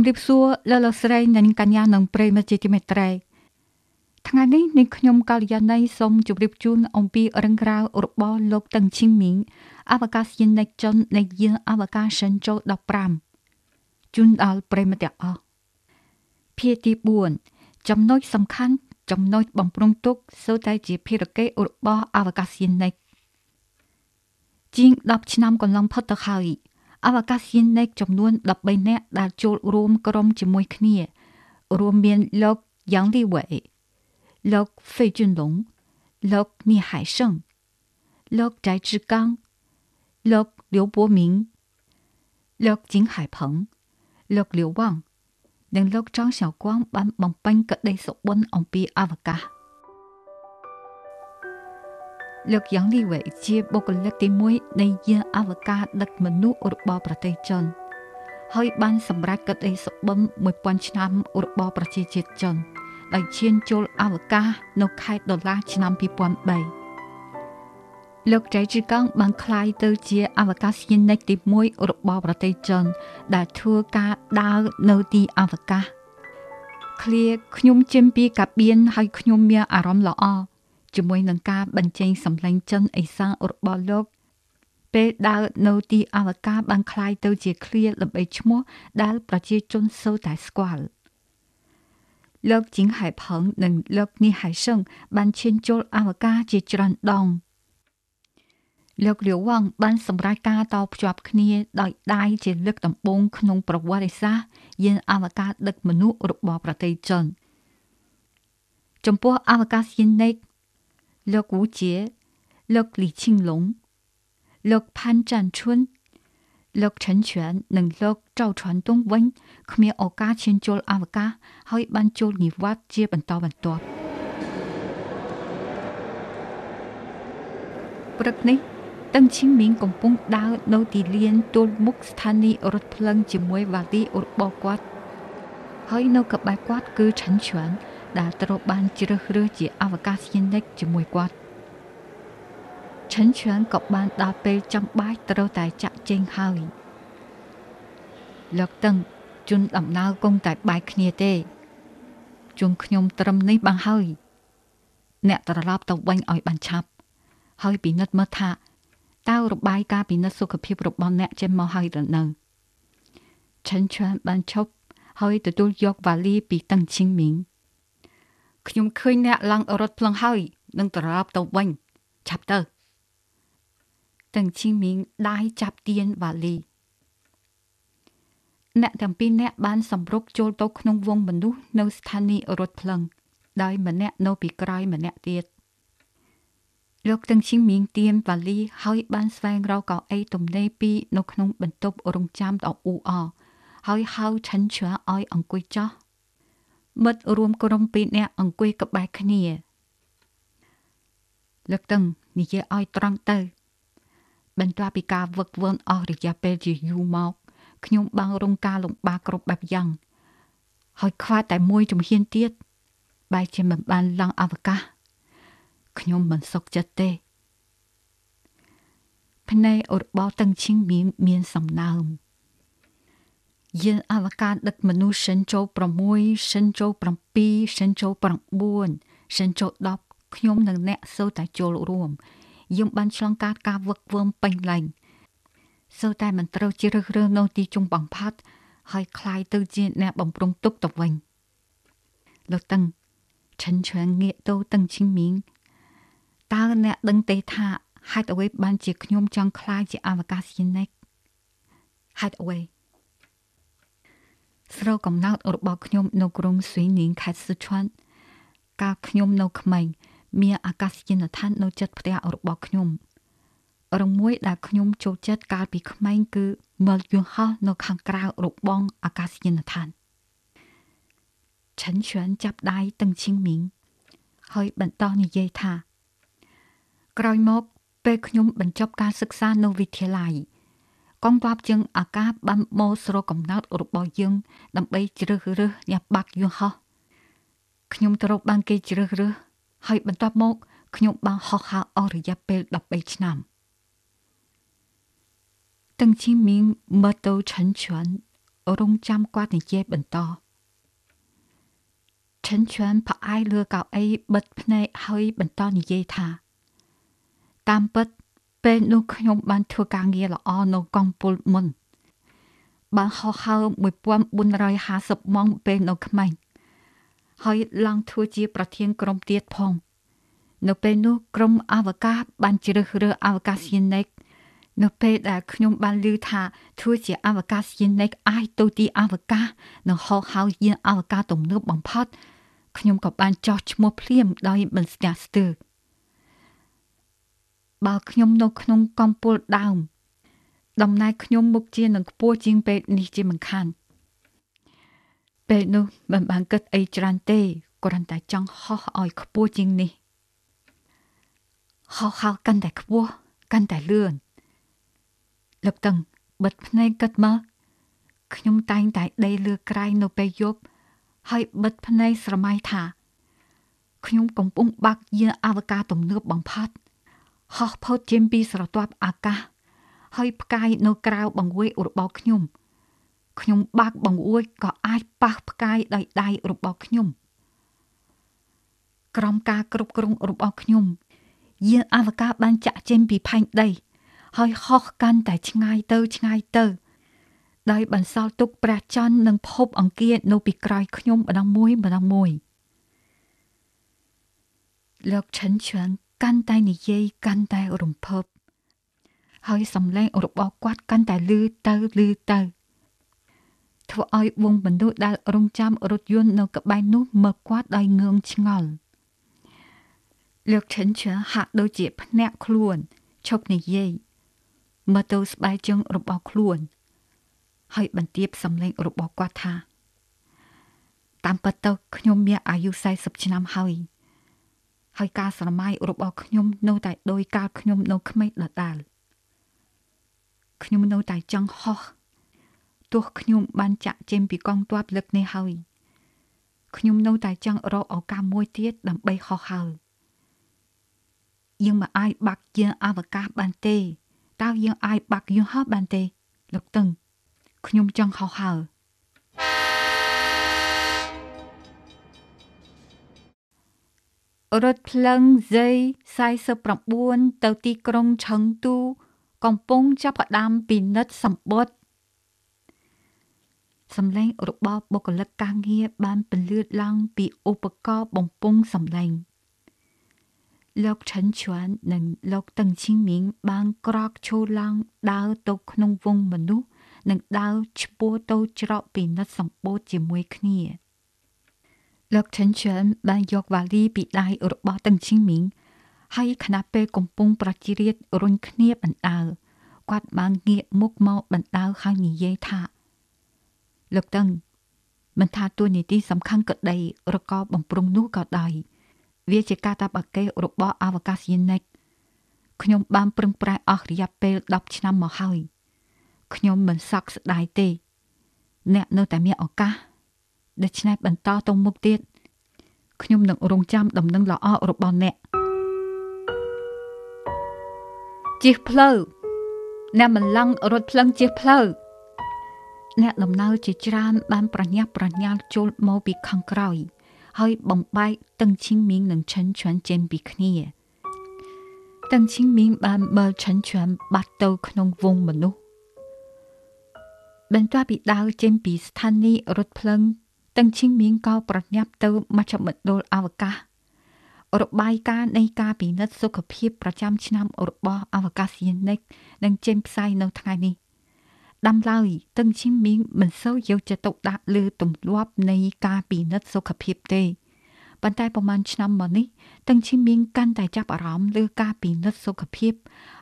ជំរាបសួរលោកលោកស្រីនិងកញ្ញានិងប្រិយមិត្តជាទីមេត្រីថ្ងៃនេះនាងខ្ញុំកល្យាណីសូមជម្រាបជូនអំពីរឿងរ៉ាវរបស់លោកតឹងឈីងមីងអវកាសយានិកជននៃយានអវកាសសិនចូល15ជូនដល់ប្រិយមិត្តទាំងអស់ភាគទី4ចំណុចសំខាន់ចំណុចបំរុងទុកសូតែជាភារកិច្ចរបស់អវកាសយានិកជាង10ឆ្នាំកន្លងផុតទៅហើយ អវកាសយានិកចំនួន13នាក់ដែលចូលរួមក្រុមជាមួយគ្នា រួមមានលោកយ៉ាងលីវ៉េលោកហ្វេជុនឡុងលោកនីហៃសឹងលោកចៃជឺកាំងលោកលៀវបួមីងលោកជីងហៃផងលោកលៀវវ៉ាងនិងលោកចောင်းសៅគួងបានបំពេញក្តីសុបិនអំពីអវកាស លោកយ៉ាងលីវ៉េជាបុគ្គលិកទី1នៃយានអវកាសដឹកមនុស្សរបស់ប្រទេសចិនហើយបានសម្រេចកិត្តិយសបឹម1000ឆ្នាំរបស់ប្រជាជាតិចិនដោយឈានចូលអវកាសនៅខេត្តដុល្លារឆ្នាំ2003លោកចៃជីកងបានក្លាយទៅជាអវកាសយានិកទី1របស់ប្រទេសចិន ដែលធ្វើការដើរនៅទីអវកាសឃ្លាខ្ញុំជិមពីកាបៀនហើយខ្ញុំមានអារម្មណ៍ល្អ ជាមួយនឹងការបញ្ចេញសម្លេងចិនអេសានរបស់លោកពេលដើរនៅទីអវកាសបានคล้ายទៅជាឃ្លាល្បីឈ្មោះដែលប្រជាជនសូវតែស្គាល់លោកជីងហៃផងនិងលោកនីហៃសឹងបានឈានចូលអវកាសជាច្រើនដងលោកលាវវ៉ាងបានសម្រេចការតភ្ជាប់គ្នាដោយដៃជាលើកដំបូងក្នុងប្រវត្តិសាស្ត្រយានអវកាសដឹកមនុស្សរបស់ប្រទេសចិនចំពោះអវកាសយានិក លោកវូជាលោកលីឈីងឡុងលោកផាន់ចាន់ឈុនលោកឆិនឈឿននិងលោកចៅឆាន់តុងវិញគ្មានឱកាសឈានចូលអវកាសហើយបានចូលនិវត្តន៍ជាបន្តបន្ទាប់ព្រឹកនេះតឹងឈីមីងកំពុងដើរនៅទីលានទល់មុខស្ថានីយ៍រថភ្លើងជាមួយវ៉ាលីរបស់គាត់ហើយនៅក្បែរគាត់គឺឆាន់ឈឿន ដែលត្រូវបានជ្រើសរើសជាអវកាសយានិកជាមួយគាត់ឆិនឈឿនក៏បានដល់ពេលចាំបាច់ត្រូវតែចាក់ចេញហើយលោកតឹងជន់ដំណើរគង់តែបែកគ្នាទេជុំខ្ញុំត្រឹមនេះបានហើយ អ្នកត្រឡប់ទៅវិញឲ្យបានឆាប់ ហើយពិនិត្យមើលថាតើរបាយការណ៍ពិនិត្យសុខភាពរបស់អ្នកចេញមកហើយឬនៅឆិនឈឿនបានឈប់ហើយទទួលយកវ៉ាលីពីតឹងឈីងមីង ខ្ញុំឃើញអ្នកឡើងរត់ផ្លឹងហើយនឹងត្រឡប់ទៅវិញឆាប់ទៅតឹងឈីងមីងដៃចាប់ទៀនវ៉ាលីអ្នកទាំងពីរនាក់បានសម្រុកចូលទៅក្នុងវងមនុស្សនៅស្ថានីយ៍រថភ្លឹងដោយម្នាក់នៅពីក្រោយម្នាក់ទៀតលោកតឹងឈីងមីងទៀនវ៉ាលីហើយបានស្វែងរកកៅអីទំនេរពីរនៅក្នុងបន្ទប់រងចាំដ៏អ៊ូអរហើយហៅឆិនឈើឲ្យអង្គុយចោះ មិត្តរួមក្រុមពីរនាក់អង្គុយក្បែរគ្នាលោកតឹងនិយាយឲ្យត្រង់ទៅ បន្ទាប់ពីការវឹកវើអស់រយៈពេលជាយូរមកខ្ញុំបានរងការលំបាកគ្រប់បែបយ៉ាងហើយខ្វះតែមួយជំហានទៀតបែរជាមិនបានឡើងអវកាសខ្ញុំមិនសុខចិត្តទេភ្នែករបស់តឹងឈីងមានមានសំណើម យានអវកាសដឹកមនុស្សសិនចូល6សិនចូល7សិនចូល9សិនចូល10ខ្ញុំនិងអ្នកសូវតែចូលរួមយើងបានឆ្លងកាត់ការវឹកវើមពេញលេញសូវតែមិនត្រូវជ្រើសរើសនៅទីជុំបំផាត់ហើយคล้ายទៅជាអ្នកបំរុងទុកទៅវិញលោកតឹងឆិនឈឿនងាកទៅតឹងឈីងមីងតើអ្នកដឹងទេថាហេតុអ្វីបានជាខ្ញុំចង់ខ្លាចជាអវកាសយានិកហេតុអ្វី ស្រុកកំណើតរបស់ខ្ញុំនៅក្រុងស៊ុយនីងខេត្តស៊ូឆាន់កាលខ្ញុំនៅក្មេងមានអាកាសយានដ្ឋាននៅចិត្តផ្ទះរបស់ខ្ញុំរងមួយដែលខ្ញុំចូលចិត្តកាលពីក្មេងគឺមើលយន្តហោះនៅខាងក្រៅរបងអាកាសយានដ្ឋានឆិនឈឿនចាប់ដៃតឹងឈីងមីងហើយបន្តនិយាយថា ក្រោយមកពេលខ្ញុំបញ្ចប់ការសិក្សានៅវិទ្យាល័យ កងទ័ពជើងអាកាសបានមកស្រុកកំណើតរបស់យើង ដើម្បីជ្រើសរើសអ្នកបាក់យន្តហោះខ្ញុំត្រូវបានគេជ្រើសរើសហើយបន្ទាប់មកខ្ញុំបានហោះហើរអស់រយៈពេល13ឆ្នាំតឹងជីមីងមើលទៅឆិនឈឿនរងចាំគាត់និយាយបន្តឈិនឈឿនផ្អែកលើកៅអីបិទភ្នែកហើយបន្តនិយាយថា តាមពិត ពេលនោះខ្ញុំបានធ្វើការងារល្អនៅកងពលមុន បានហោះហើរ1450ម៉ោងពេលនៅក្មេងហើយឡើងធ្វើជាប្រធានក្រុមទៀតផង នៅពេលនោះក្រុមអវកាសបានជ្រើសរើសអវកាសយានិកនៅពេលដែលខ្ញុំបានឮថាធ្វើជាអវកាសយានិកអាចទៅទីអវកាសនិងហោះហើរយានអវកាសទំនើបបំផុតខ្ញុំក៏បានចោះឈ្មោះភ្លាមដោយមិនស្ទះស្ទើរ បើខ្ញុំនៅក្នុងកំពូលដើមដំណើរខ្ញុំមុខជានឹងខ្ពស់ជាងពេលនេះជាមិនខានពេលនោះមិនបានគិតអីច្រើនទេគ្រាន់តែចង់ហោះឲ្យខ្ពស់ជាងនេះហោះហោះកាន់តែខ្ពស់កាន់តែលឿនលោកតឹងបិទភ្នែកគិតមកខ្ញុំតែងតែដេកលើក្រែងនៅពេលយប់ហើយបិទភ្នែកស្រមៃថាខ្ញុំកំពុងបាក់យានអវកាសទំនើបបំផុត ហោះផុតចេញពីស្រទាប់អាកាសហើយផ្កាយនៅក្រៅបង្អួចរបស់ខ្ញុំខ្ញុំបាក់បង្អួចក៏អាចប៉ះផ្កាយដោយដៃរបស់ខ្ញុំក្រោមការគ្រប់គ្រងរបស់ខ្ញុំយានអវកាសបានចាក់ចេញពីផែនដី ហើយហោះកាន់តែឆ្ងាយទៅឆ្ងាយទៅដោយបន្សល់ទុកព្រះច័ន្ទនិងភពអង្គារនៅពីក្រោយខ្ញុំម្ដងមួយម្ដងមួយលោកឆិនឈឿន កាន់តែនិយាយកាន់តែរំភើបហើយសំឡេងរបស់គាត់កាន់តែលឺទៅលឺទៅធ្វើឲ្យវងមនុស្សដែលរងចាំរថយន្តនៅក្បែរនោះមើលគាត់ដោយងឿងឆ្ងល់លោកឆិនឈើហាក់ដូចជាភ្នាក់ខ្លួនឈប់និយាយមើលទៅស្បែកជើងរបស់ខ្លួន ហើយបន្ទាបសំឡេងរបស់គាត់ថាតាមពិតទៅខ្ញុំមានអាយុ40ឆ្នាំហើយ ហើយការស្រមៃរបស់ខ្ញុំនៅតែដោយកាលខ្ញុំនៅក្មេងដដែលខ្ញុំនៅតែចង់ហោះទោះខ្ញុំបានចាក់ចេញពីកងទ័ពលើកនេះហើយខ្ញុំនៅតែចង់រកឱកាសមួយទៀតដើម្បីហោះហើរយើងមិនអាចបាក់យានអវកាសបានទេតើយើងអាចបាក់យន្តហោះបានទេលោកតឹងខ្ញុំចង់ហោះហើរ រថភ្លើង Z49 ទៅទីក្រុងឆឹងទូ កំពុងចាប់ផ្ដើមពិនិត្យសម្បត្តិសម្លេងរបស់បុគ្គលិកការងារបានពន្លឺឡើងពីឧបករណ៍បំពង់សម្លេងលោកឆិនឈួននិងលោកតឹងឈីងមីងបានក្រោកឈរឡើងដើរទៅក្នុងវងមនុស្សនិងដើរឆ្ពោះទៅច្រកពិនិត្យសម្បូរជាមួយគ្នា លោកឆិនឈួនបានយកវ៉ាលីពីដៃរបស់តឹងឈីងមីងហើយខណៈពេលកំពុងប្រជារាស្ត្ររុញគ្នាបណ្ដើគាត់បានងាកមុខមកបណ្ដើហើយនិយាយថាលោកតឹងមិនថាទួលនីតិសំខាន់ក្តីរកបំរុងនោះក៏ដោយវាជាការតាបកេរបស់អវកាសយានិកខ្ញុំបានប្រឹងប្រែងអស់រយៈពេល10ឆ្នាំមកហើយខ្ញុំមិនសោកស្ដាយទេ អ្នកនៅតែមានឱកាស ដូច្នេះបន្តទៅមុខទៀតខ្ញុំនឹងរងចាំដំណឹងល្អរបស់អ្នកជិះផ្លូវអ្នកមិនឡង់រត់ភ្លឹងជិះផ្លូវអ្នកដំណើរជាច្រើនបានប្រញាប់ប្រញាល់ចូលមកពីខាងក្រោយ ហើយបំបែកតឹងឈីងមីងនិងឆិនឈွမ်ចេញពីគ្នាតឹងឈីងមីងបានមើលឆិនឈွမ်បាត់ទៅក្នុងវងមនុស្សបន្ទាប់ពីដើរចេញពីស្ថានីយ៍រថភ្លើង តឹងឈីងមីងក៏ប្រញាប់ទៅមជ្ឈមណ្ឌលអវកាសរបាយការណ៍នៃការពិនិត្យសុខភាពប្រចាំឆ្នាំរបស់អវកាសយានិកនឹងចេញផ្សាយនៅថ្ងៃនេះដាំឡើយតឹងឈីមមីងមិនសូវយកចិត្តទុកដាក់លើទម្លាប់នៃការពិនិត្យសុខភាពទេប៉ុន្តែប្រហែលឆ្នាំមកនេះតឹងឈីមមីងកាន់តែចាប់អារម្មណ៍លើការពិនិត្យសុខភាព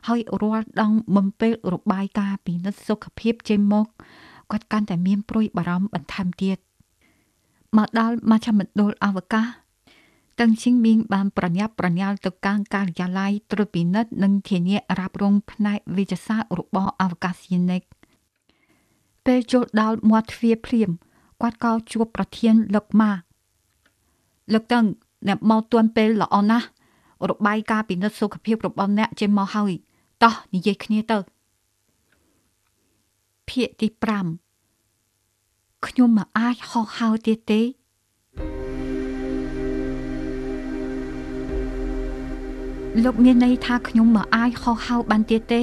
ហើយរាល់ដងបំពេលរបាយការណ៍ពិនិត្យសុខភាពចេញមកគាត់កាន់តែមានព្រួយបារម្ភបន្ថែមទៀត មកដល់មជ្ឈមណ្ឌលអវកាសតឹងឈីងមីងបានប្រញាប់ប្រញាល់ទៅកាន់ការិយាល័យត្រួតពិនិត្យនិងធានារ៉ាប់រងផ្នែកវិទ្យាសាស្ត្ររបស់អវកាសយានិកពេលចូលដល់មាត់ទ្វារភ្លាមគាត់ក៏ជួបប្រធានលោកម៉ាលោកតឹងអ្នកមកទាន់ពេលល្អណាស់របាយការណ៍ពិនិត្យសុខភាពរបស់អ្នកចេញមកហើយតោះនិយាយគ្នាទៅភាគទី5 ខ្ញុំមិនអាចហោះហើរទៀតទេលោកមានន័យថាខ្ញុំមិនអាចហោះហើរបានទៀតទេ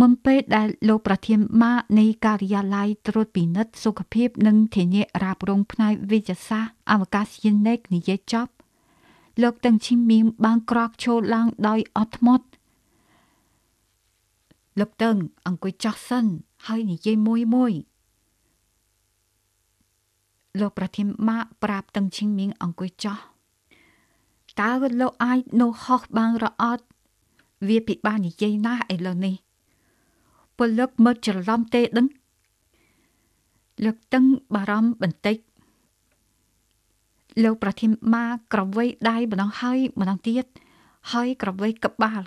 មុនពេលដែលលោកប្រធានម៉ានៃការិយាល័យត្រួតពិនិត្យសុខភាព និងធានារ៉ាប់រងផ្នែកវិទ្យាសាស្ត្រអវកាសយានិកនិយាយចប់លោកតឹងឈីមៀងបានក្រោកឈរឡើងដោយអត់ធ្មត់លោកតឹងអង្គុយចោះសិនហើយនិយាយមួយមួយ លោកប្រធានម៉ាប្រាប់តឹងឈីមៀងអង្គុយចោះតើលោកអាចនៅហោះបានរអត់វាពិបាកនិយាយណាស់ឥឡូវនេះពលឹកមើលច្រឡំទេដឹងលោកតឹងបារម្ភបន្តិចលោកប្រធានម៉ាក្រវៃដៃម្ដងហើយម្ដងទៀតហើយក្រវៃក្បាល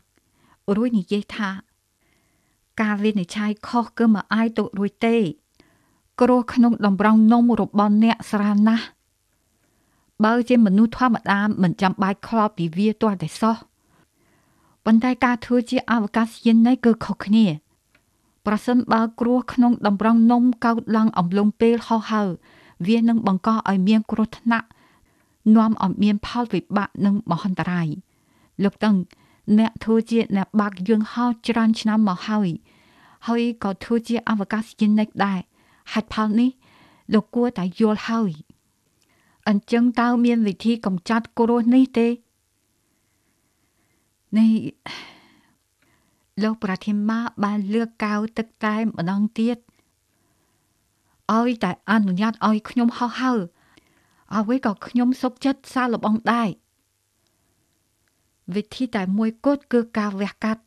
រួចនិយាយថា ការវិនិច្ឆ័យខុសគឺមិនអាយទៅរួចទេ គ្រោះក្នុងតម្រងនំរបស់អ្នកស្រាលណាស់បើជាមនុស្សធម្មតាមិនចាំបាច់ខ្លោបពីវាទាល់តែសោះប៉ុន្តែការធ្វើជាអវកាសយាននេះគឺខុសគ្នាប្រសិនបើគ្រោះក្នុងតម្រងនំកើតឡើងអំឡុងពេលហោះហើរវានឹងបង្កឲ្យមានគ្រោះថ្នាក់នាំឲ្យមានផលវិបាកនិងមហន្តរាយលោកតឹងអ្នកធ្វើជាអ្នកបាក់យើងហោច្រើនឆ្នាំមកហើយហើយក៏ធ្វើជាអវកាសយានិកដែរ ហេតុផលនេះលោកគួរតែយល់ហើយអញ្ចឹងតើមានវិធីកម្ចាត់គ្រោះនេះទេនេះលោកប្រធានម៉ាបានលើកកៅទឹកតែម្ដងទៀតឲ្យតែអនុញ្ញាតឲ្យខ្ញុំហោះហើរអ្វីក៏ខ្ញុំសុខចិត្តសាឡបងដែរវិធីតែមួយគត់គឺការវះកាត់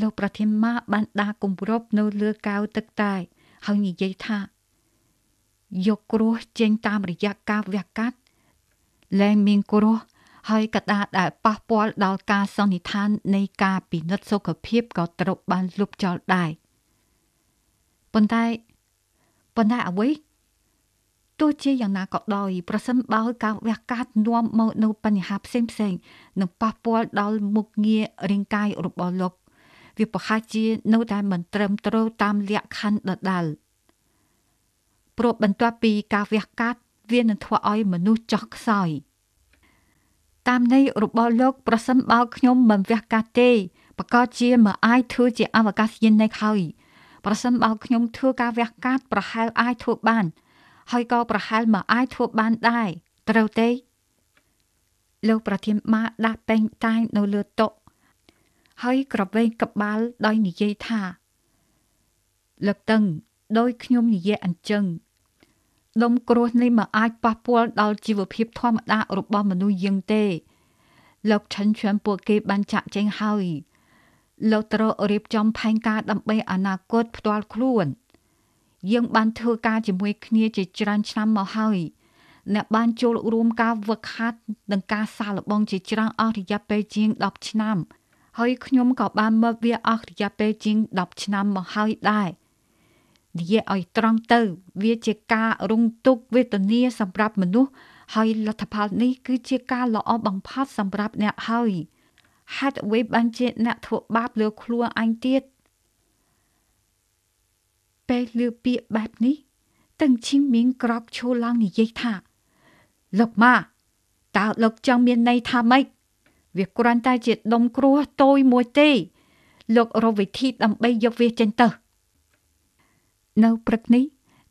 លោកប្រធានម៉ាបានដាគម្របនៅលើកៅទឹកតែហើយនិយាយថា យកគ្រោះចេញតាមរយៈការវះកាត់លែងមានគ្រោះហើយកដាដែលប៉ះពាល់ដល់ការសន្និដ្ឋាននៃការពិនិត្យសុខភាពក៏ត្រូវបានលុបចោលដែរប៉ុន្តែប៉ុន្តែអ្វីទោះជាយ៉ាងណាក៏ដោយប្រសិនបើការវះកាត់នាំមកនៅបញ្ហាផ្សេងផ្សេងនឹងប៉ះពាល់ដល់មុខងាររាងកាយរបស់លោក វាប្រហែលជានៅតែមិនត្រឹមត្រូវតាមលក្ខខណ្ឌដដែលព្រោះបន្ទាប់ពីការវះកាត់វានឹងធ្វើឲ្យមនុស្សចោះខ្សោយតាមន័យរបស់លោកប្រសិនបើខ្ញុំមិនវះកាត់ទេប្រកាសជាមិនអាចធ្វើជាអវកាសយាននេះហើយប្រសិនបើខ្ញុំធ្វើការវះកាត់ប្រហែលអាចធ្វើបាន ហើយក៏ប្រហែលមិនអាចធ្វើបានដែរត្រូវទេលោកប្រធានម៉ាដាក់ពេងតាញនៅលើតុ ហើយក្រវែងកបាលដោយនិយាយថាលោកតឹងដោយខ្ញុំនិយាយអញ្ចឹងដុំគ្រោះនេះមិនអាចប៉ះពាល់ដល់ជីវភាពធម្មតារបស់មនុស្សយើងទេ លោកឆិនឈានពួកគេបានចាក់ចែងហើយលោកត្រូវរៀបចំផែនការដើម្បីអនាគតផ្ទាល់ខ្លួន យើងបានធ្វើការជាមួយគ្នាជាច្រើនឆ្នាំមកហើយអ្នកបានចូលរួមការវឹកហាត់និងការសាឡបងជាច្រើនអស់រយៈពេលជាង10ឆ្នាំ ហើយខ្ញុំក៏បានមើលវាអស់រយៈពេលជាង10ឆ្នាំមកហើយដែរនិយាយឲ្យត្រង់ទៅ វាជាការរងទុក្ខវេទនាសម្រាប់មនុស្សហើយលទ្ធផលនេះគឺជាការល្អបំផុតសម្រាប់អ្នកហើយហេតុអ្វីបានជាអ្នកធ្វើបាបលើខ្លួនអញទៀតពេលលើពាក្យបែបនេះតឹងឈីងមៀងក្រោកឈរឡើងនិយាយថាលោកម៉ាតើលោកចង់មានន័យថាម៉េច វាគ្រាន់តែជាដុំគ្រោះតូចមួយទេលោករកវិធីដើម្បីយកវាចេញទៅនៅព្រឹកនេះ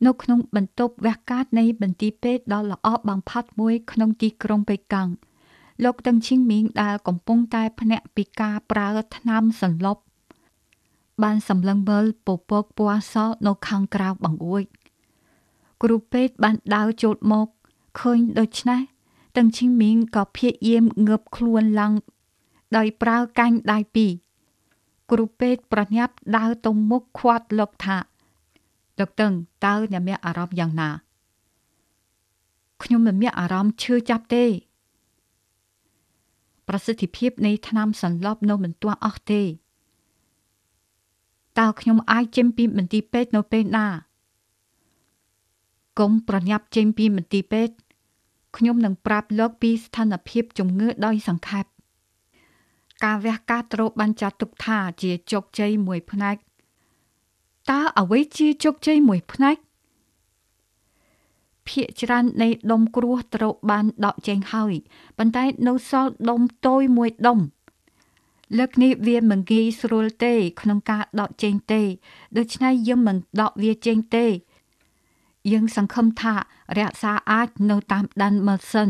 នៅក្នុងបន្ទប់វះកាតនៃមន្ទីរពេទ្យដ៏ល្អបំផុតមួយក្នុងទីក្រុងប៉េកាំងលោកតឹងឈីងមីងដែលកំពុងតែភ្នាក់ពីការប្រើថ្នាំសន្លប់ បានសម្លឹងមើលពពកពណ៌សនៅខាងក្រៅបង្អួចគ្រូពេទ្យបានដើរចូលមកឃើញដូច្នេះ តឹងឈីងមីងក៏ព្យាយាមងើបខ្លួនឡើងដោយប្រើកាញ់ដៃពីរគ្រូពេទ្យប្រញាប់ដើរទៅមុខខាត់លោកថាលោកតឹងតើអ្នកមានអារម្មណ៍យ៉ាងណាខ្ញុំមិនមានអារម្មណ៍ឈឺចាប់ទេ ប្រសិទ្ធភាពនៃថ្នាំសន្លប់នៅមិនទាន់អស់ទេតើខ្ញុំអាចចេញពីមន្ទីរពេទ្យនៅពេលណាកុំប្រញាប់ចេញពីមន្ទីរពេទ្យ ខ្ញុំនឹងប្រាប់លោកពីស្ថានភាពជំងឺដោយសង្ខេបការវះកាត់ត្រូវបានចាត់ទុកថាជាជោគជ័យមួយផ្នែកតើអ្វីជាជោគជ័យមួយផ្នែកភាកច្រើននៃដុំគ្រោះត្រូវបានដកចេញហើយប៉ុន្តែនៅសល់ដុំតូចមួយដុំលើកនេះវាមិនងាយស្រួលទេ ក្នុងការដកចេញទេដូច្នេះយើងមិនដកវាចេញទេ យើងសង្ឃឹមថារក្សាអាចនៅតាមដានមើលសិន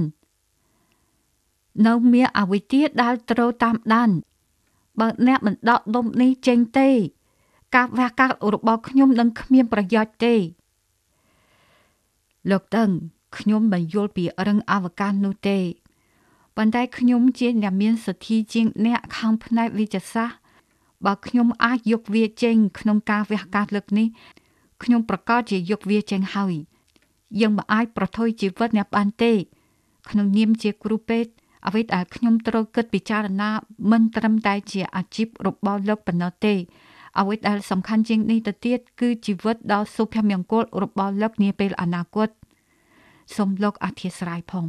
នៅមានអវិទ្យាដែលត្រូវតាមដានបើអ្នកមិនដកដុំនេះចេញទេ ការវះកាត់របស់ខ្ញុំនឹងគ្មានប្រយោជន៍ទេលោកតឹងខ្ញុំមិនយល់ពីរឹងអវកាសនោះទេប៉ុន្តែខ្ញុំជាអ្នកមានសទ្ធាជាងអ្នកខាងផ្នែកវិទ្យាសាស្ត្របើខ្ញុំអាចយកវាចេញក្នុងការវះកាត់លើកនេះ ខ្ញុំប្រកាសជាយកវាចេញហើយយើងមិនអាចប្រថុយជីវិតអ្នកបានទេ ក្នុងនាមជាគ្រូពេទ្យអ្វីដែលខ្ញុំត្រូវគិតពិចារណាមិនត្រឹមតែជាអាជីពរបស់លោកប៉ុណ្ណោះទេអ្វីដែលសំខាន់ជាងនេះទៅទៀតគឺជីវិតដ៏សុភមង្គលរបស់លោកនាពេលអនាគតសូមលោកអធិស្ឋានផង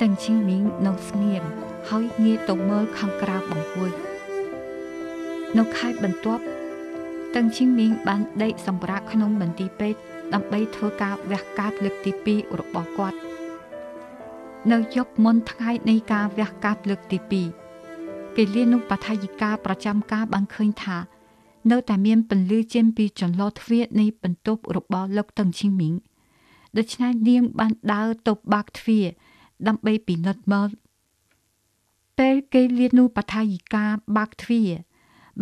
តឹងឈីងមីងនៅស្ងៀម ហើយងាកទៅមើលខាងក្រៅបង្អួចនៅខេត្តបន្ទាប់តឹងឈីងមីងបានដេកសម្រាកក្នុងមន្ទីរពេទ្យដើម្បីធ្វើការវះកាត់លើកទី2របស់គាត់នៅយប់មុនថ្ងៃនៃការវះកាត់លើកទី2គេលានុបដ្ឋាយិកាប្រចាំការបានឃើញថា នៅតែមានពន្លឺចេញពីចន្លោះទ្វារនៃបន្ទប់របស់លោកតឹងឈីងមីងដូច្នេះនាងបានដើរទៅបាក់ទ្វារដើម្បីពិនិត្យមើល ពេលគេលានុបដ្ឋាយិកាបាក់ទ្វារ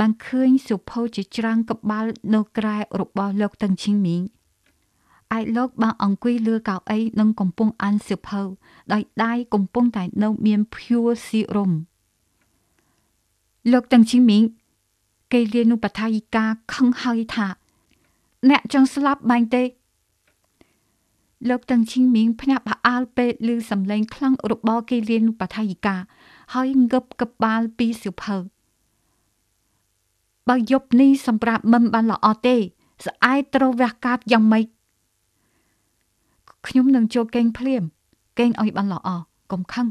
បានឃើញសុភោជាច្រើនក្បាលនៅក្រែរបស់លោកតឹងឈីងមីងឯលោកបានអង្គុយលើកៅអីនិងកំពុងអានសៀវភៅដោយដៃកំពុងតែនៅមានភួរស៊ីរុំលោកតឹងជីមីងគេលានុបថាយិកាខឹងហើយថា អ្នកចង់ស្លាប់បាញ់ទេលោកតឹងឈីងមីងភ្ញាក់ផ្អើលពេលឮសំឡេងខ្លាំងរបស់គេលានុបថាយិកា ហើយងឹបកបាលពីសៀវភៅបើយប់នេះសម្រាប់មិនបានល្អទេស្អែកត្រូវវះកាត់យ៉ាងម៉េចខ្ញុំនឹងចូលកេងភ្លាមកេងឲ្យបានល្អកុំខឹង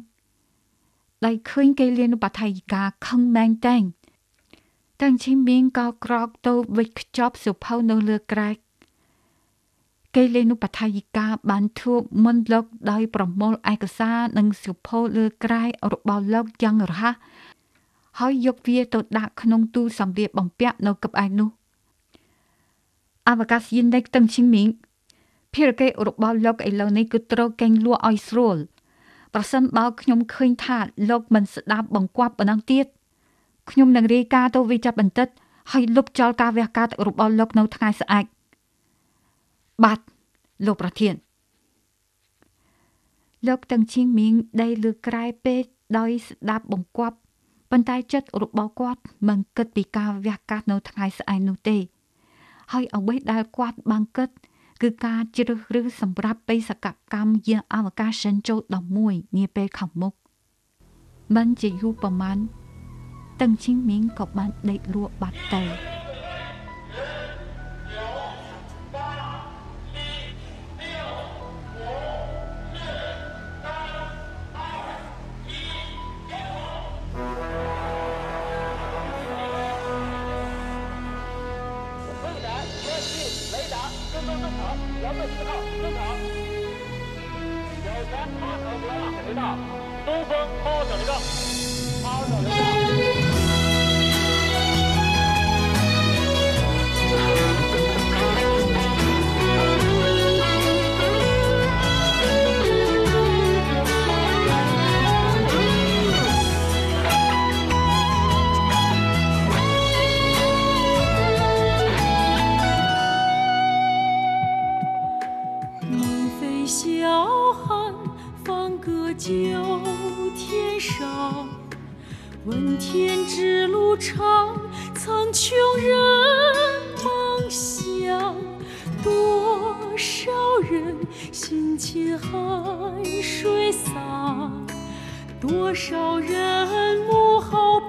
ដៃឃើញគេលៀនបថៃកាខឹងមែងតែងតាំងឈីមីងក៏ក្រោកទៅវិចខ្ចប់សុភៅនៅលើក្រែក គេលេនុបថៃកាបានធួបមុនលោកដោយប្រមូលឯកសារនិងសុភៅលើក្រែករបស់លោកយ៉ាងរហ័សហើយយកវាទៅដាក់ក្នុងទូសម្លៀកបំពាក់នៅកឹបឯនោះអវកាសយិនដេកតឹងឈីមីងភារកិច្ចរបស់លោកឥឡូវនេះគឺត្រូវកេងលក់ឲ្យស្រួលប្រសិនបើខ្ញុំឃើញថាលោកមិនស្ដាប់បង្គាប់ប៉ុណ្ណឹងទៀតខ្ញុំនឹងរាយការណ៍ទៅវិចារបន្តិចហើយលុបចោលការវះកាត់របស់លោកនៅថ្ងៃស្អែក បាទលោកប្រធានលោកតឹងឈីងមីងដេកលើក្រែពេកដោយស្ដាប់បង្គាប់ប៉ុន្តែចិត្តរបស់គាត់មិនគិតពីការវះកាត់នៅថ្ងៃស្អែកនោះទេ ហើយអ្វីដែលគាត់បានគិត គឺការជ្រើសរើសសម្រាប់បេសកកម្មយានអវកាសសិនចូល11នាពេលខាងមុខមិនជាយូរប្រមាណតឹងឈីងមីងក៏បានដេកលក់បាត់ទៅ 唱苍穹任梦想多少人辛勤汗水洒多少人幕后